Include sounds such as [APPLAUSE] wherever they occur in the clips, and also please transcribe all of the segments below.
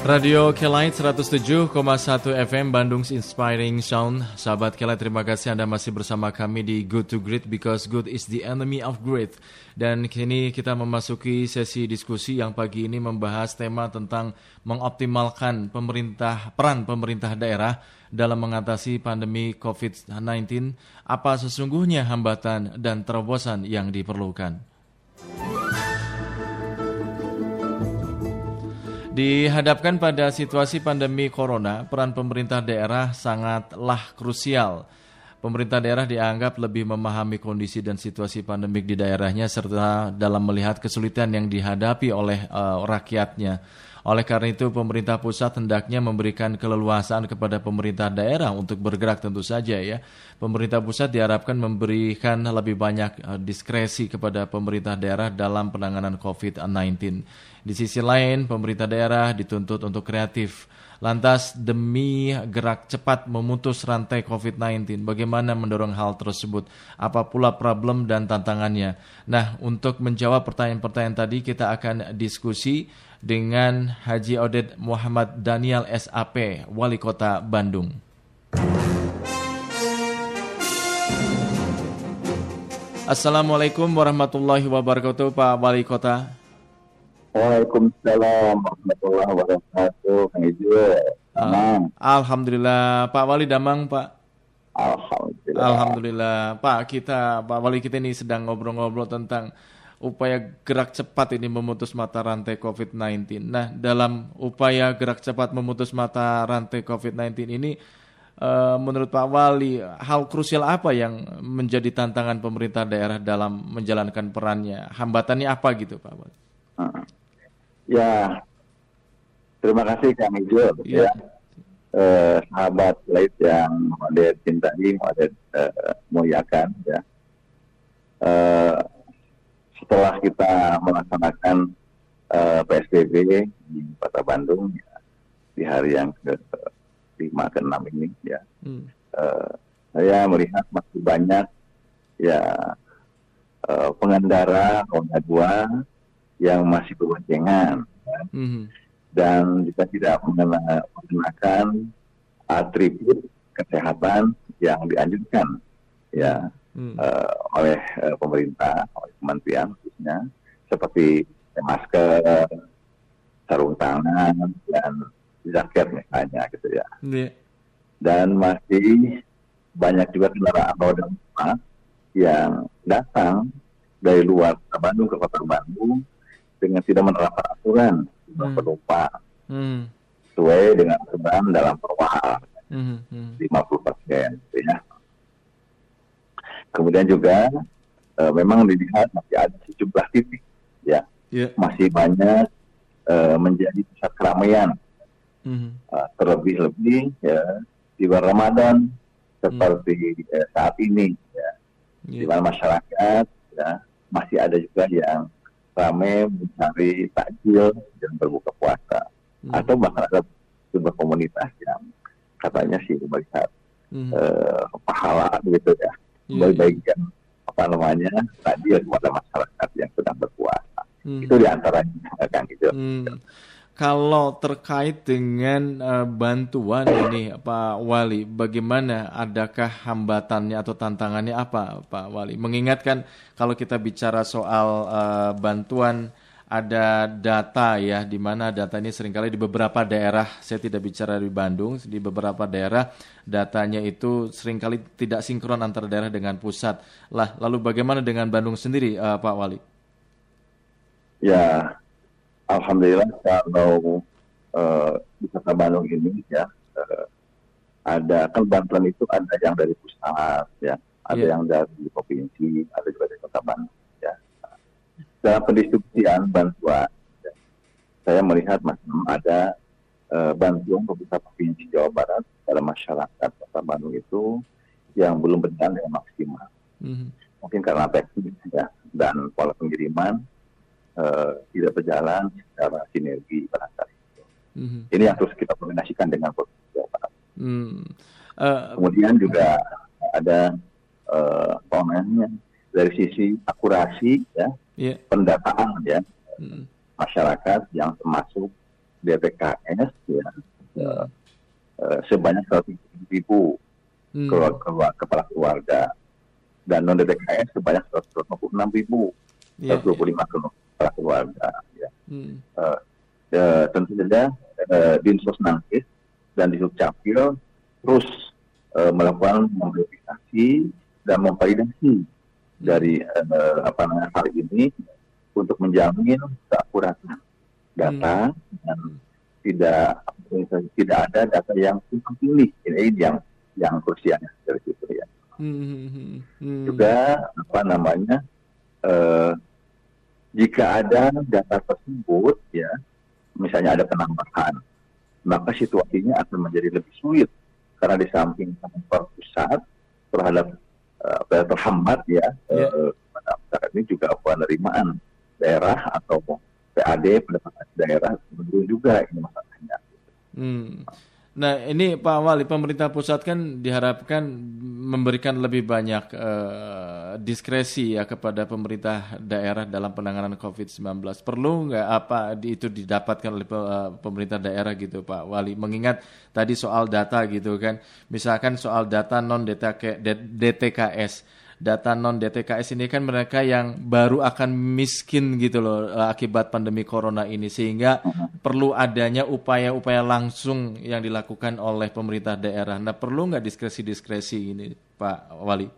Radio Kelight 107,1 FM Bandung Inspiring Sound. Sahabat Kelight, terima kasih Anda masih bersama kami di Good to Great because good is the enemy of great. Dan kini kita memasuki sesi diskusi yang pagi ini membahas tema tentang mengoptimalkan pemerintah peran pemerintah daerah dalam mengatasi pandemi COVID-19. Apa sesungguhnya hambatan dan terobosan yang diperlukan? Dihadapkan pada situasi pandemi corona, peran pemerintah daerah sangatlah krusial. Pemerintah daerah dianggap lebih memahami kondisi dan situasi pandemik di daerahnya serta dalam melihat kesulitan yang dihadapi oleh uh, rakyatnya. Oleh karena itu, pemerintah pusat hendaknya memberikan keleluasaan kepada pemerintah daerah untuk bergerak tentu saja ya. Pemerintah pusat diharapkan memberikan lebih banyak uh, diskresi kepada pemerintah daerah dalam penanganan COVID-19. Di sisi lain, pemerintah daerah dituntut untuk kreatif. Lantas demi gerak cepat memutus rantai COVID-19, bagaimana mendorong hal tersebut? Apa pula problem dan tantangannya? Nah, untuk menjawab pertanyaan-pertanyaan tadi kita akan diskusi dengan Haji Oded Muhammad Daniel SAP, Wali Kota Bandung. Assalamualaikum warahmatullahi wabarakatuh Pak Wali Kota. Waalaikumsalam warahmatullahi wabarakatuh. Kang Uh, Alhamdulillah. Pak Wali Damang, Pak. Alhamdulillah. Alhamdulillah. Pak, kita Pak Wali kita ini sedang ngobrol-ngobrol tentang upaya gerak cepat ini memutus mata rantai COVID-19. Nah, dalam upaya gerak cepat memutus mata rantai COVID-19 ini uh, menurut Pak Wali, hal krusial apa yang menjadi tantangan pemerintah daerah dalam menjalankan perannya? Hambatannya apa gitu, Pak Wali? Uh. Ya, terima kasih Kang Ijo. Ya. ya. Eh, sahabat lain yang Modet cintai, Modet eh, muliakan. Ya. Eh, setelah kita melaksanakan eh, PSBB di Kota Bandung ya, di hari yang ke lima ke enam ini, ya, hmm. eh, saya melihat masih banyak ya eh, pengendara roda dua yang masih berboncengan. Mm-hmm. Dan kita tidak menggunakan atribut kesehatan yang dianjurkan ya mm. uh, oleh uh, pemerintah, oleh kementerian khususnya seperti masker, sarung tangan dan jaket misalnya gitu ya. Yeah. Dan masih banyak juga kendaraan roda empat yang datang dari luar Bandung ke kota Bandung dengan tidak menerapkan aturan hmm. penumpang hmm. sesuai dengan aturan dalam perwahal hmm. hmm. 50 persen ya. Kemudian juga e, memang dilihat masih ada sejumlah titik ya yeah. masih banyak e, menjadi pusat keramaian hmm. e, terlebih-lebih ya di bulan Ramadan seperti hmm. eh, saat ini ya yeah. di mana masyarakat ya masih ada juga yang ramai mencari takjil dan berbuka puasa hmm. atau bahkan ada sebuah komunitas yang katanya sih melihat hmm. uh, pahala gitu ya yeah, bagian apa namanya takjil kepada masyarakat yang sedang berpuasa hmm. itu di antaranya kan gitu hmm kalau terkait dengan uh, bantuan ini Pak Wali, bagaimana? Adakah hambatannya atau tantangannya apa Pak Wali? Mengingatkan kalau kita bicara soal uh, bantuan ada data ya, di mana data ini sering kali di beberapa daerah, saya tidak bicara di Bandung, di beberapa daerah datanya itu sering kali tidak sinkron antara daerah dengan pusat. Lah, lalu bagaimana dengan Bandung sendiri, uh, Pak Wali? Ya, Alhamdulillah kalau uh, di Kota Bandung ini ya uh, ada kan bantuan itu ada yang dari pusat ya, ada yeah. yang dari provinsi, ada juga dari Kota Bandung ya. Dalam pendistribusian bantuan, ya, saya melihat masih ada uh, bantuan pemerintah provinsi Jawa Barat pada masyarakat Kota Bandung itu yang belum berjalan dengan maksimal. Mm -hmm. Mungkin karena teknis ya dan pola pengiriman uh, tidak berjalan secara sinergi barangkali. Mm-hmm. Ini yang terus kita koordinasikan dengan Barat. Mm. Uh, Kemudian juga ada uh, namanya dari sisi akurasi ya yeah. pendataan ya mm. masyarakat yang termasuk DTKS ya uh, uh, sebanyak 100 ribu hmm. keluarga, kepala keluarga dan non DTKS sebanyak 126 ribu yeah, 125 yeah. Keluarga ya. Hmm. Uh, uh, tentu saja uh, Dinsos Nangkis dan di Capil terus uh, melakukan memverifikasi dan memvalidasi hmm. dari uh, apa namanya hal ini untuk menjamin keakuratan data hmm. dan tidak tidak ada data yang tumpang pilih ini yang yang krusialnya dari situ ya. Hmm. hmm, hmm, hmm. Juga apa namanya uh, jika ada data tersebut ya misalnya ada penambahan maka situasinya akan menjadi lebih sulit karena di samping kantor pusat terhadap uh, terhambat ya yeah. uh, ini juga penerimaan daerah atau PAD pendapatan daerah menurun juga ini masalahnya. Hmm. Nah ini Pak Wali, pemerintah pusat kan diharapkan memberikan lebih banyak uh, diskresi ya kepada pemerintah daerah dalam penanganan COVID-19. Perlu nggak apa itu didapatkan oleh uh, pemerintah daerah gitu Pak Wali? Mengingat tadi soal data gitu kan, misalkan soal data non DTKS data non DTKS ini kan mereka yang baru akan miskin gitu loh eh, akibat pandemi corona ini sehingga uh-huh. perlu adanya upaya-upaya langsung yang dilakukan oleh pemerintah daerah. Nah perlu nggak diskresi-diskresi ini Pak Wali?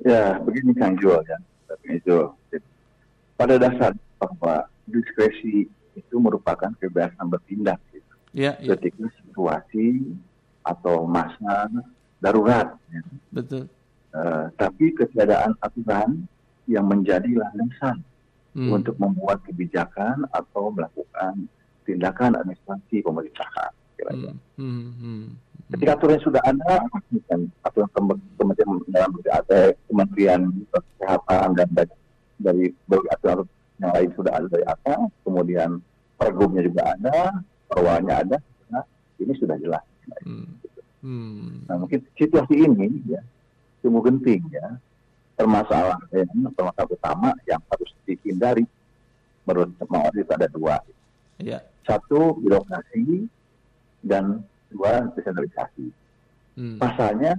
Ya begini Kang Jual ya, itu pada dasar bahwa diskresi itu merupakan kebebasan bertindak gitu. Ya, ya. ketika situasi atau masa darurat. Ya. Betul. Uh, tapi ketiadaan aturan yang menjadi landasan hmm. untuk membuat kebijakan atau melakukan tindakan administrasi pemerintahan. Hmm. Hmm. Hmm. Ketika aturan sudah ada, dan aturan kementerian dalam ada kementerian kesehatan dan dari, dari berbagai aturan yang lain sudah ada dari atas, kemudian pergubnya juga ada, perwanya ada, nah, ini sudah jelas. Hmm. Hmm. Nah mungkin situasi ini ya sungguh genting ya permasalahan permasalahan utama yang harus dihindari menurut mau itu ada dua. Ya. Satu birokrasi dan dua desentralisasi. Hmm. Pasalnya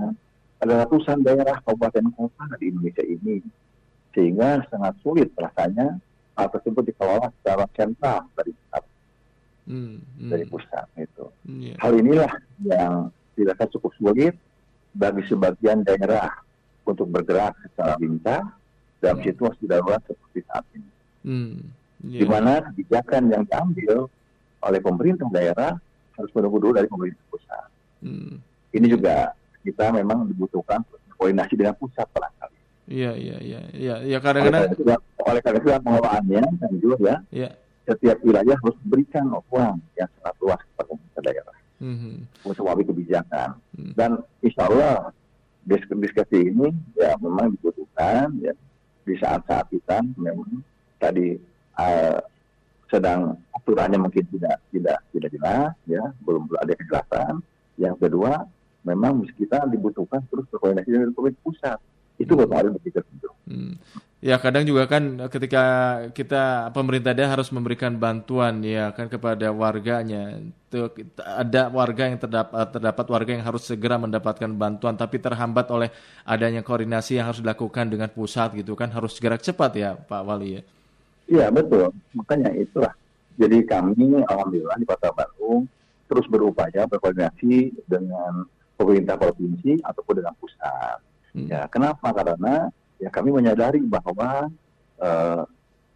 ada ratusan daerah kabupaten kota di Indonesia ini sehingga sangat sulit rasanya hal tersebut dikelola secara sentral dari pusat. Hmm. Hmm. Dari pusat itu. Hmm, yeah. Hal inilah yang dirasa cukup sulit bagi sebagian daerah untuk bergerak secara lincah dalam hmm. situasi darurat seperti saat ini. Hmm. Yeah. Di mana kebijakan yang diambil oleh pemerintah daerah harus menunggu dulu dari pemerintah pusat. Hmm. Ini juga kita memang dibutuhkan koordinasi dengan pusat barangkali. Iya iya iya iya ya kadang-kadang oleh karena itu pengelolaannya dan juga ya, ya setiap wilayah harus memberikan uang yang sangat luas kepada pemerintah daerah mm-hmm. untuk kebijakan. Mm-hmm. Dan insya Allah diskusi ini ya memang dibutuhkan ya di saat-saat kita memang tadi uh, sedang aturannya mungkin tidak tidak tidak jelas ya belum ada kejelasan. Yang kedua memang kita dibutuhkan terus berkoordinasi dengan pemerintah pusat itu hmm. baru berpikir tentu. Hmm. Ya kadang juga kan ketika kita pemerintah daerah harus memberikan bantuan ya kan kepada warganya. Tuh, ada warga yang terdapat terdapat warga yang harus segera mendapatkan bantuan tapi terhambat oleh adanya koordinasi yang harus dilakukan dengan pusat gitu kan harus segera cepat ya Pak Wali ya. Iya betul makanya itulah. Jadi kami alhamdulillah di Kota Bandung terus berupaya berkoordinasi dengan pemerintah provinsi ataupun dengan pusat. Hmm. Ya kenapa? Karena ya kami menyadari bahwa uh,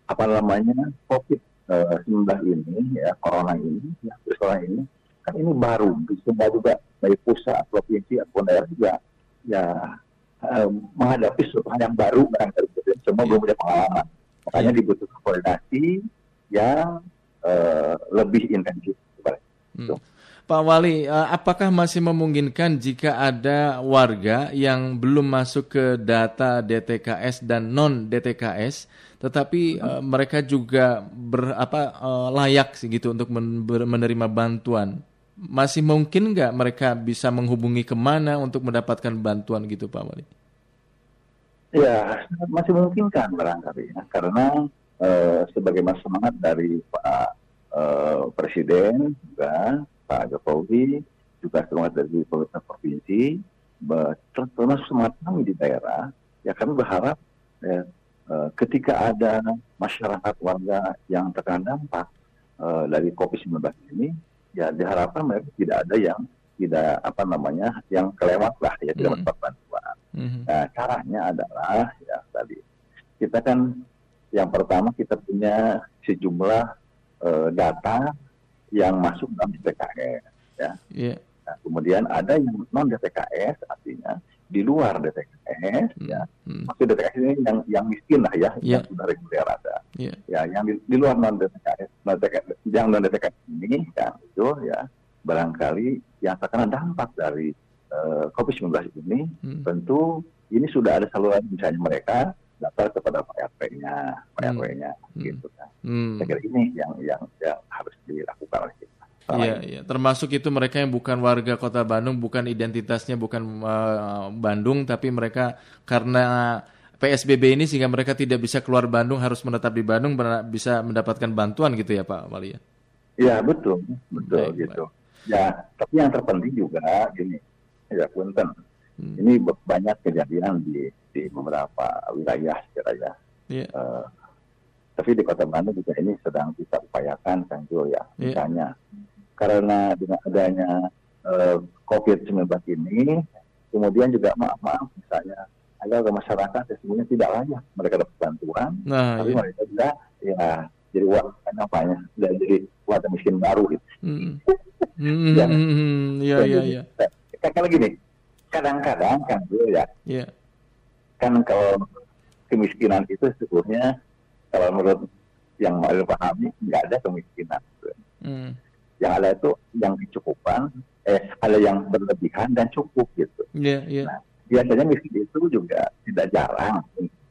apa namanya COVID-19 uh, ini ya corona ini ya virus corona ini kan ini baru semua juga dari pusat provinsi ataupun daerah juga ya uh, menghadapi sesuatu yang baru barangkali semua belum punya pengalaman makanya yeah. dibutuhkan koordinasi yang uh, lebih intensif. Hmm. Pak Wali, eh, apakah masih memungkinkan jika ada warga yang belum masuk ke data DTKS dan non DTKS, tetapi uh, mereka juga ber, apa, uh, layak sih gitu untuk menerima bantuan? Masih mungkin nggak mereka bisa menghubungi ke mana untuk mendapatkan bantuan gitu, Pak Wali? Ya, masih memungkinkan barangkali ya, karena uh, sebagai semangat dari Pak uh, Presiden juga Pak Jokowi juga semangat dari pemerintah provinsi termasuk semangat kami di daerah ya kami berharap ya, ketika ada masyarakat warga yang terkena dampak uh, dari COVID-19 ini ya diharapkan mereka tidak ada yang tidak apa namanya yang kelewat lah ya tidak mendapat mm. bantuan. Mm-hmm. Nah caranya adalah ya tadi kita kan yang pertama kita punya sejumlah uh, data yang masuk dalam DTKS ya. Yeah. Nah, kemudian ada yang non DTKS artinya di luar DTKS hmm. ya hmm. maksud DTKS ini yang yang miskin lah ya yeah. yang sudah reguler ada yeah. ya yang di, di luar non DTKS non DTKS yang non DTKS ini kan itu ya barangkali yang terkena dampak dari uh, eh, COVID-19 ini hmm. tentu ini sudah ada saluran misalnya mereka daftar kepada Pak RT-nya, Pak hmm. RW-nya hmm. gitu kan. Hmm. Saya kira ini yang yang yang harus dilakukan oleh kita. Iya, iya. Termasuk itu mereka yang bukan warga Kota Bandung, bukan identitasnya bukan uh, Bandung, tapi mereka karena PSBB ini sehingga mereka tidak bisa keluar Bandung harus menetap di Bandung bisa mendapatkan bantuan gitu ya Pak Wali ya? Iya betul, betul baik, gitu. Baik. Ya, tapi yang terpenting juga gini, ya Punten, hmm. ini banyak kejadian di di beberapa wilayah kira ya. Yeah. Uh, tapi di Kota Bandung juga ini sedang kita upayakan kan Jo ya, yeah. misalnya karena dengan adanya uh, COVID-19 ini, kemudian juga maaf-maaf misalnya ada masyarakat sesungguhnya tidak layak mereka dapat bantuan, nah, tapi iya. mereka juga ya jadi kan apanya dan jadi warga miskin baru gitu. Mm. Mm, [LAUGHS] ya, mm, ya, ya, ya. Kalau gini, kadang-kadang kan ya, yeah. kan kalau kemiskinan itu sebetulnya kalau menurut yang mau pahami nggak ada kemiskinan. Mm yang ada itu yang kecukupan eh ada yang berlebihan dan cukup gitu yeah, yeah. Nah, biasanya miskin itu juga tidak jarang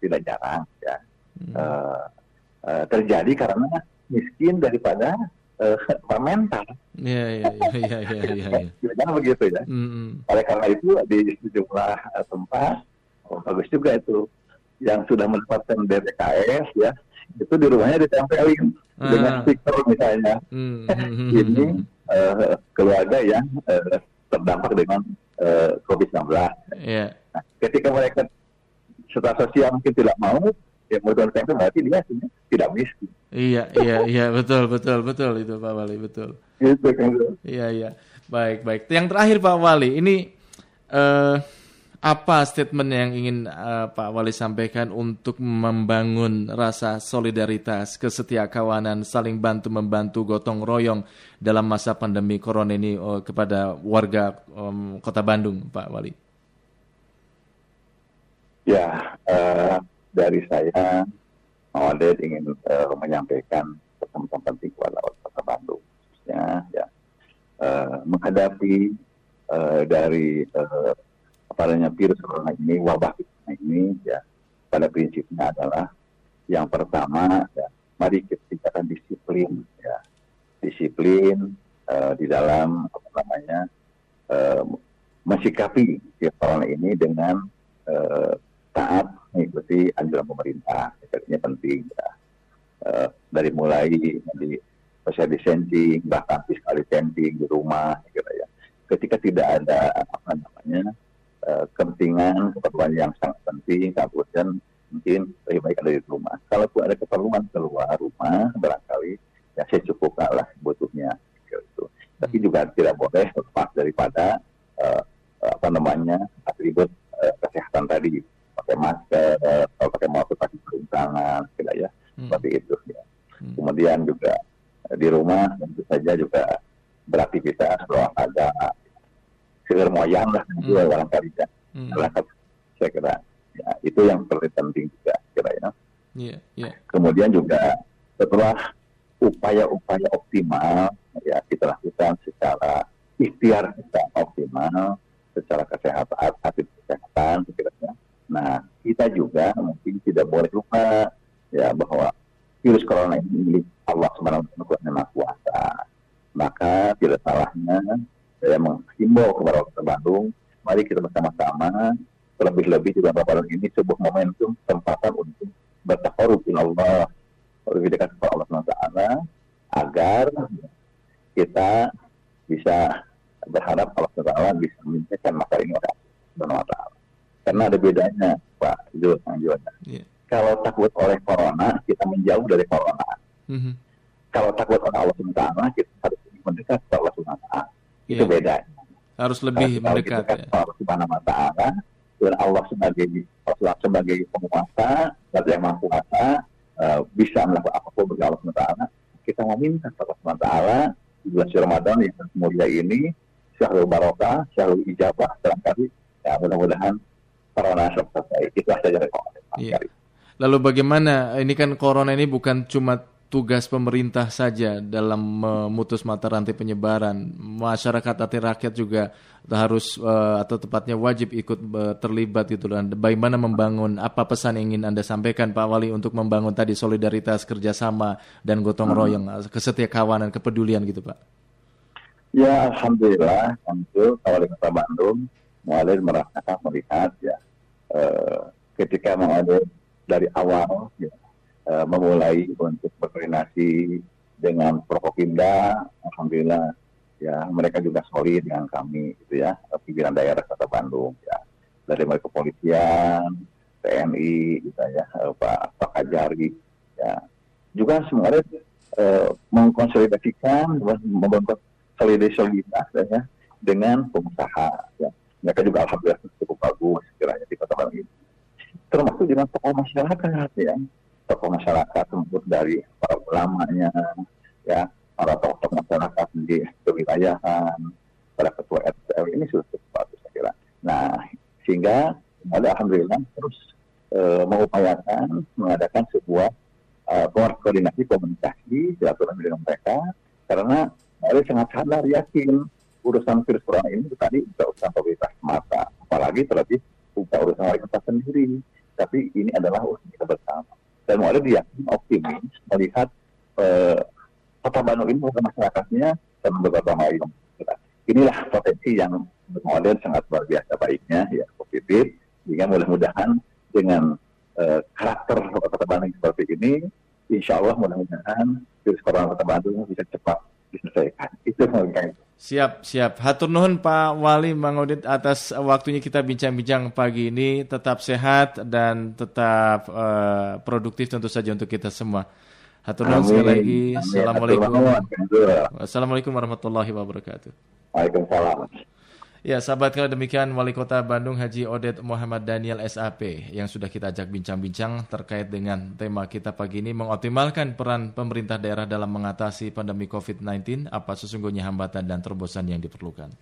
tidak jarang ya hmm. uh, uh, terjadi karena miskin daripada uh, mental. Iya iya iya iya iya. Jangan iya. [LAUGHS] begitu ya. Mm-hmm. Oleh karena itu di sejumlah uh, tempat oh, bagus juga itu yang sudah mendapatkan DTKS ya itu di rumahnya ditempelin uh. dengan stiker misalnya. Mm-hmm. [LAUGHS] Ini uh, keluarga yang uh, terdampak dengan uh, COVID-19. Yeah. Nah, ketika mereka setelah sosial mungkin tidak mau, ya menurut itu berarti dia tidak miskin. Iya, iya, iya, betul, betul, betul itu Pak Wali, betul. Itu kan. Iya, iya. Baik, baik. Yang terakhir Pak Wali, ini uh, apa statement yang ingin uh, Pak Wali sampaikan untuk membangun rasa solidaritas, kesetiakawanan, saling bantu membantu, gotong royong dalam masa pandemi corona ini uh, kepada warga um, Kota Bandung, Pak Wali? Ya, uh, dari saya, Wali ingin uh, menyampaikan pesan-pesan penting kepada Kota Bandung, khususnya ya uh, menghadapi uh, dari uh, adanya virus corona ini, wabah corona ini, ya pada prinsipnya adalah yang pertama, ya, mari kita tingkatkan disiplin, ya disiplin uh, di dalam apa namanya uh, mensikapi ya, corona ini dengan uh, taat mengikuti anjuran pemerintah, ini penting ya. Uh, dari mulai di social distancing, bahkan physical distancing di rumah, gitu ya. Ketika tidak ada apa namanya uh, kepentingan keperluan yang sangat penting kemudian mungkin lebih baik ada di rumah kalau ada keperluan keluar rumah barangkali ya saya cukup lah butuhnya gitu. tapi juga tidak boleh lepas daripada uh, apa namanya atribut uh, kesehatan tadi pakai masker kalau pakai masker pakai sarung tangan tidak ya hmm. seperti itu ya hmm. kemudian juga di rumah tentu saja juga beraktivitas berolahraga sekedar moyang lah hmm. juga barangkali ya hmm. saya kira ya, itu yang paling penting juga kira ya yeah, yeah. kemudian juga setelah upaya-upaya optimal ya kita lakukan secara ikhtiar kita optimal secara kesehatan aktif kesehatan sekiranya nah kita juga mungkin tidak boleh lupa ya bahwa virus corona ini milik Allah Subhanahu wa kuasa maka tidak salahnya saya menghimbau kepada Kota Bandung, mari kita bersama-sama, terlebih-lebih juga Bapak ini sebuah momentum kesempatan untuk bertakarub Allah, lebih dekat kepada Allah SWT, agar kita bisa berharap Allah Taala bisa menyelesaikan masalah ini oleh Allah Taala. Karena ada bedanya, Pak Zul, yeah. Kalau takut oleh corona, kita menjauh dari corona. Mm-hmm. Kalau takut oleh Allah SWT, kita harus mendekat ke Allah SWT. Yeah. Itu beda. Harus lebih kalau mendekat. Kita ya. Allah SWT, dan Allah sebagai Allah sebagai penguasa, dan yang maha kuasa, uh, bisa melakukan apa pun bagi Allah SWT. Kita meminta kepada Allah SWT di bulan Ramadan yang mulia ini, syahrul barokah, syahrul ijabah, barangkali ya mudah-mudahan corona selesai. Itu saja rekomendasi. Iya. Lalu bagaimana ini kan corona ini bukan cuma tugas pemerintah saja dalam memutus mata rantai penyebaran. Masyarakat atau rakyat juga harus uh, atau tepatnya wajib ikut uh, terlibat gitu dan bagaimana membangun apa pesan yang ingin Anda sampaikan Pak Wali untuk membangun tadi solidaritas kerjasama dan gotong hmm. royong kesetiakawanan kepedulian gitu Pak. Ya Alhamdulillah tentu Wali Kota Bandung mulai merasakan melihat ya ketika mengalami dari awal ya, uh, memulai untuk berkoordinasi dengan Prokopimda, alhamdulillah ya mereka juga solid dengan kami gitu ya pimpinan daerah Kota Bandung ya. Dari mulai kepolisian, TNI gitu ya eh, Pak Pak Kajari ya. Juga semuanya uh, mengkonsolidasikan membentuk soliditas ya dengan pengusaha ya. Mereka juga alhamdulillah cukup bagus kiranya di Kota Bandung. Ini termasuk dengan tokoh masyarakat ya tokoh masyarakat termasuk dari para ulamanya ya para tokoh masyarakat di kewilayahan para ketua RT ini sudah cukup bagus saya kira nah sehingga alhamdulillah terus e, mengupayakan mengadakan sebuah e, koordinasi komunikasi silaturahmi dengan mereka karena ada sangat sadar yakin urusan virus corona ini tadi bukan urusan pemerintah semata apalagi terlebih bukan urusan kota sendiri tapi ini adalah usaha kita bersama. Dan mulai diyakini optimis melihat eh, kota Bandung ini bukan masyarakatnya dan beberapa lain. Inilah potensi yang model sangat luar biasa baiknya, ya positif, sehingga mudah-mudahan dengan eh, karakter kota Bandung seperti ini, insya Allah mudah-mudahan virus corona kota Bandung bisa cepat diselesaikan. Itu mungkin. Siap, siap. Hatur nuhun Pak Wali Mangodit atas waktunya kita bincang-bincang pagi ini. Tetap sehat dan tetap uh, produktif tentu saja untuk kita semua. Hatur nuhun sekali lagi. Assalamualaikum. Assalamualaikum warahmatullahi wabarakatuh. Waalaikumsalam. Ya, sahabat kalau demikian Wali Kota Bandung Haji Odet Muhammad Daniel SAP yang sudah kita ajak bincang-bincang terkait dengan tema kita pagi ini mengoptimalkan peran pemerintah daerah dalam mengatasi pandemi COVID-19, apa sesungguhnya hambatan dan terobosan yang diperlukan.